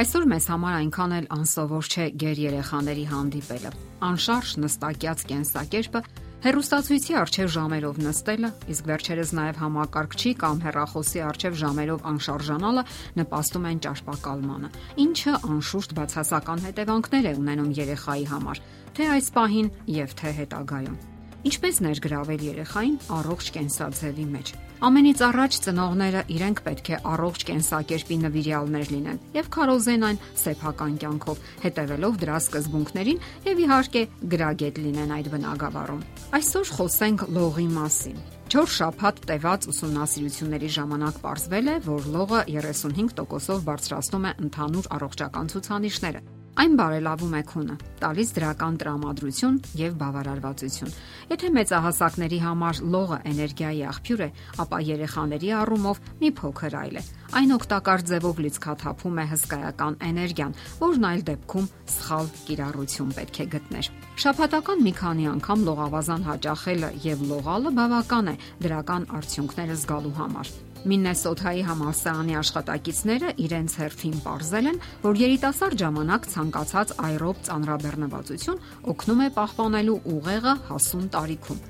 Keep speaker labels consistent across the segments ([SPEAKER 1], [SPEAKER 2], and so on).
[SPEAKER 1] Այսօր մեզ համար այնքան էլ անսովոր չէ ģեր երեխաների հանդիպելը։ Անշարժ նստակյաց կենսակերպը Հերոստացույցի արչև ժամերով նստելը, իսկ վերջերս նաև համակարգչի կամ հեռախոսի արչև ժամերով անշարժանալը նպաստում են ճարպակալմանը, ինչը անշուշտ բացասական հետևանքներ է ունենում երեխայի համար, թե այս պահին եւ թե հետագայում։ Ինչպես ներգրավել երեխային առողջ կենսաձևի մեջ։ Ամենից առաջ ծնողները իրենք պետք է առողջ կենսակերպի նվիրյալներ լինեն եւ քարոզեն այն սեփական կյանքով, հետևելով դրա սկզբունքներին եւ իհարկե գրագետ լինեն այդ բնագավառում։ Այսօր խոսենք լողի մասին։ 4 շաբաթ տևած ուսումնասիրությունների ժամանակ ողջվել է, որ լողը 35%-ով բարձրացնում է ընդհանուր առողջական ցուցանիշները Այն բարելավում է քունը, տալիս դրական տրամադրություն եւ բավարարվածություն։ Եթե մեծահասակների համար լողը էներգիայի աղբյուր է, ապա երեխաների առումով մի փոքր այլ է։ Այն օգտակար ձևով լիցքաթափում է հսկայական էներգիան, որն այլ դեպքում սխալ կիրառություն պետք է գտներ։ Շաբաթական մի քանի անգամ լողավազան հաճախելը եւ լողալը բավական է դրական արդյունքները զգալու համար։ Միննեսոթայի համալսարանի աշխատակիցները իրենց հերթին ողրզել են, որ երիտասարդ ժամանակ ցանկացած այրոբ ծանրաբեռնվածություն օգնում է պահպանելու ուղեղը հասուն տարիքում։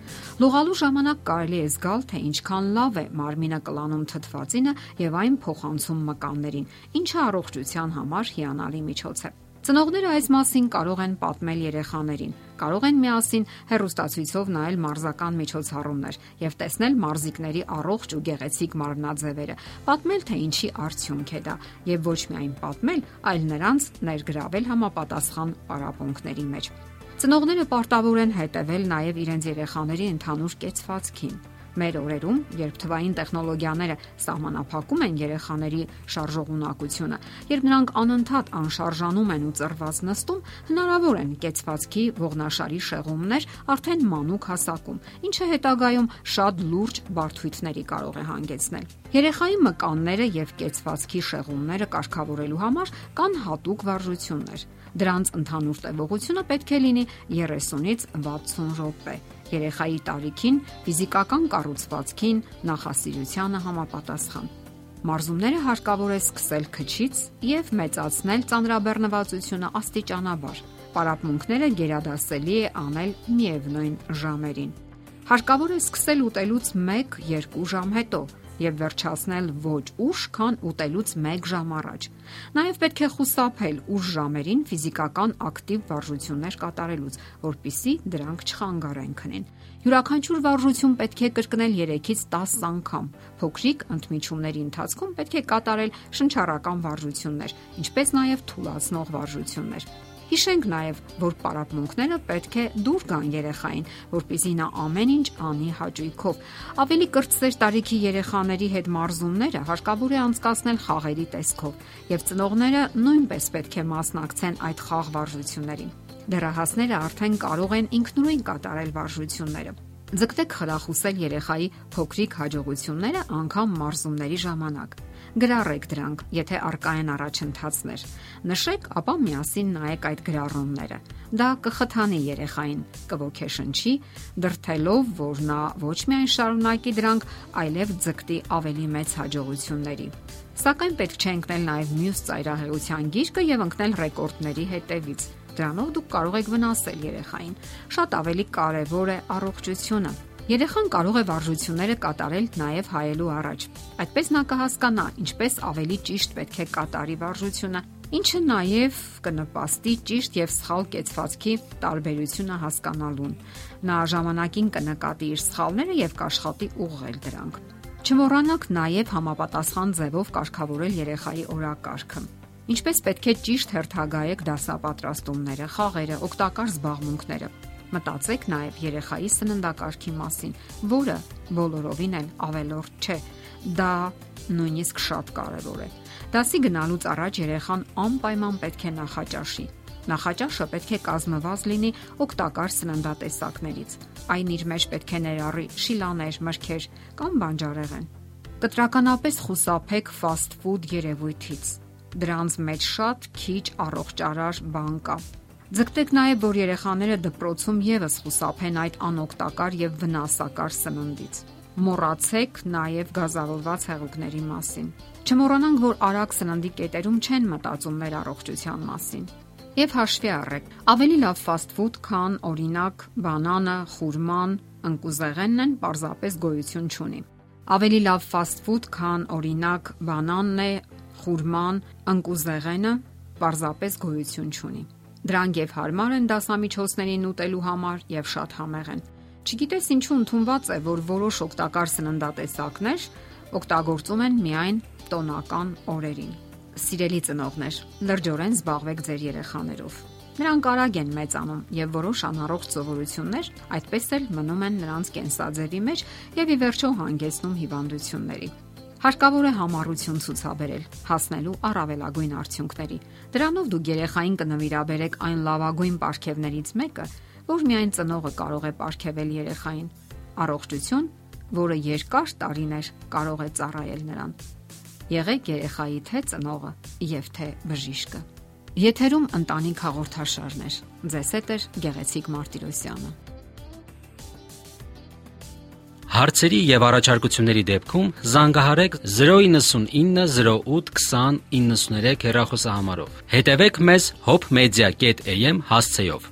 [SPEAKER 1] Լողալու ժամանակ կարելի է զգալ, թե ինչքան լավ է մարմինը կլանում թթվածինը եւ այն փոխանցում մկաններին, ինչը առողջության համար հիանալի միջոց է։ Ծնողները այս մասին կարող են պատմել երեխաներին, կարող են միասին հերոստացույցով նայել մարզական միջոցառումներ եւ տեսնել մարզիկների առողջ ու գեղեցիկ մարմնաձևերը, պատմել թե ինչի արդյունք է դա եւ ոչ միայն պատմել, այլ նրանց ներգրավել համապատասխան պարապմունքների մեջ։ Ծնողները պարտավոր են հետևել նաև իրենց երեխաների ընդհանուր կեցվածքին Մեր օրերում, երբ թվային տեխնոլոգիաները սահմանափակում են երեխաների շարժողունակությունը, երբ նրանք անընդհատ անշարժանում են ու ծրված նստում, հնարավոր են կեցվածքի ողնաշարի շեղումներ արդեն մանուկ հասակում, ինչը հետագայում շատ լուրջ բարդությունների կարող է հանգեցնել։ Երեխայի մկանները եւ կեցվածքի շեղումները կարգավորելու համար կան հատուկ վարժություններ։ Դրանց ընդհանուր տևողությունը պետք է լինի 30-ից 60 րոպե երեխայի տարիքին, ֆիզիկական կառուցվածքին, նախասիրությանը համապատասխան։ Մարզումները հարկավոր է սկսել քչից եւ մեծացնել ծանրաբեռնվածությունը աստիճանաբար։ Պարապմունքները գերադասելի է անել միևնույն ժամերին։ Հարկավոր է սկսել ուտելուց 1-2 ժամ հետո, եւ վերջացնել ոչ ուշ, քան ուտելուց 1 ժամ առաջ։ Նաեւ պետք է խուսափել ուշ ժամերին ֆիզիկական ակտիվ վարժություններ կատարելուց, որpիսի դրանք չխանգարեն քնին։ Յուրաքանչյուր վարժություն պետք է կրկնել 3-ից 10 անգամ։ Փոքրիկ ընդմիջումների ընթացքում պետք է կատարել շնչառական վարժություններ, ինչպես նաեւ թուլացնող վարժություններ։ Հիշենք նաև, որ պարապմունքները պետք է դուր գան երեխային, որpիսի նա ամեն ինչ անի հաճույքով։ Ավելի կրտսեր տարիքի երեխաների հետ մարզումները հարկավոր է անցկացնել խաղերի տեսքով, եւ ծնողները նույնպես պետք է մասնակցեն այդ խաղ վարժություններին։ Դեռահասները արդեն կարող են ինքնուրույն կատարել վարժությունները։ Ձգտեք խրախուսել երեխայի փոքրիկ հաջողությունները անգամ մարզումների ժամանակ։ Գրառեք դրանք, եթե արկա են առաջընթացներ։ Նշեք, ապա միասին նայեք այդ գրառումները։ Դա կխթանի երեխային, կողքեշնչի, դրթելով, որ նա ոչ միայն շարունակի դրանք, այլև ձգտի ավելի մեծ հաջողությունների։ Սակայն պետք չէ ընկնել նաև մյուս ծայրահեղության գիրկը եւ ընկնել ռեկորդների հետևից։ Դրանով դուք կարող եք վնասել երեխային։ Շատ ավելի կարևոր է առողջությունը Երեխան կարող է վարժությունները կատարել նաև հայելու առաջ։ Այդպես նա կհասկանա, ինչպես ավելի ճիշտ պետք է կատարի վարժությունը, ինչը նաև կնպաստի ճիշտ եւ սխալ կեցվածքի տարբերությունը հասկանալուն։ Նա ժամանակին կնկատի իր սխալները եւ կաշխատի ուղղել դրանք։ Չմոռանաք նաև համապատասխան ձևով կարգավորել երեխայի օրակարգը։ Ինչպես պետք է ճիշտ հերթագայեք դասապատրաստումները, խաղերը, օգտակար զբաղմունքները Մտածեք նաև երեխայի սննդակարգի մասին, որը բոլորովին էլ ավելորդ չէ։ Դա նույնիսկ շատ կարևոր է։ Դասի գնալուց առաջ երեխան անպայման պետք է նախաճաշի։ Նախաճաշը պետք է կազմված լինի օգտակար սննդատեսակներից։ Այն իր մեջ պետք է ներառի շիլաներ, մրգեր կամ բանջարեղեն։ Կտրականապես խուսափեք ֆաստ ֆուդ երևույթից։ Դրանց մեջ շատ քիչ առողջարար բան կա Ձգտեք նաև, որ երեխաները դպրոցում եւս խուսափեն այդ անօգտակար եւ վնասակար սննդից։ մոռացեք նաև գազավորված հեղուկների մասին։ Չմոռանանք, որ արագ սննդի կետերում չեն մտածում մեր առողջության մասին։ Եվ հաշվի առեք, ավելի լավ ֆաստ ֆուդ, քան օրինակ բանանը, խուրման, ընկուզեղենն են, պարզապես գոյություն չունի։ Ավելի լավ ֆաստ ֆուդ, քան օրինակ բանանն է, խուրման, ընկուզեղենը, պարզապես գոյություն չունի։ Դրանք եւ հարմար են դասամիջոցներին ուտելու համար եւ շատ համեղ են։ Չգիտես ինչու ընդունված է, որ որոշ օգտակար սննդատեսակներ օգտագործում են միայն տոնական օրերին։ Սիրելի ծնողներ, լրջորեն զբաղվեք ձեր երեխաներով։ Նրանք արագ են մեծանում եւ որոշ անառողջ սովորություններ այդպես էլ մնում են նրանց կենսաձևի մեջ եւ ի վերջո հանգեցնում հիվանդությունների։ Հարկավոր է համառություն ցուցաբերել, հասնելու առավելագույն արդյունքների։ Դրանով դուք երեխային կնվիրաբերեք այն լավագույն ապարքևներից մեկը, որ միայն ծնողը կարող է ապարգևել երեխային։ Առողջություն, որը երկար տարիներ կարող է ծառայել նրան։ Եղեք երեխայի թե ծնողը եւ թե բժիշկը։ Եթերում ընտանիք հաղորդաշարներ։ Ձեզ հետ է Գեղեցիկ Մարտիրոսյանը։
[SPEAKER 2] Հարցերի եւ առաջարկությունների դեպքում զանգահարեք 099 08 20 93 հեռախոսահամարով։ Հետևեք մեզ hopmedia.am հասցեով։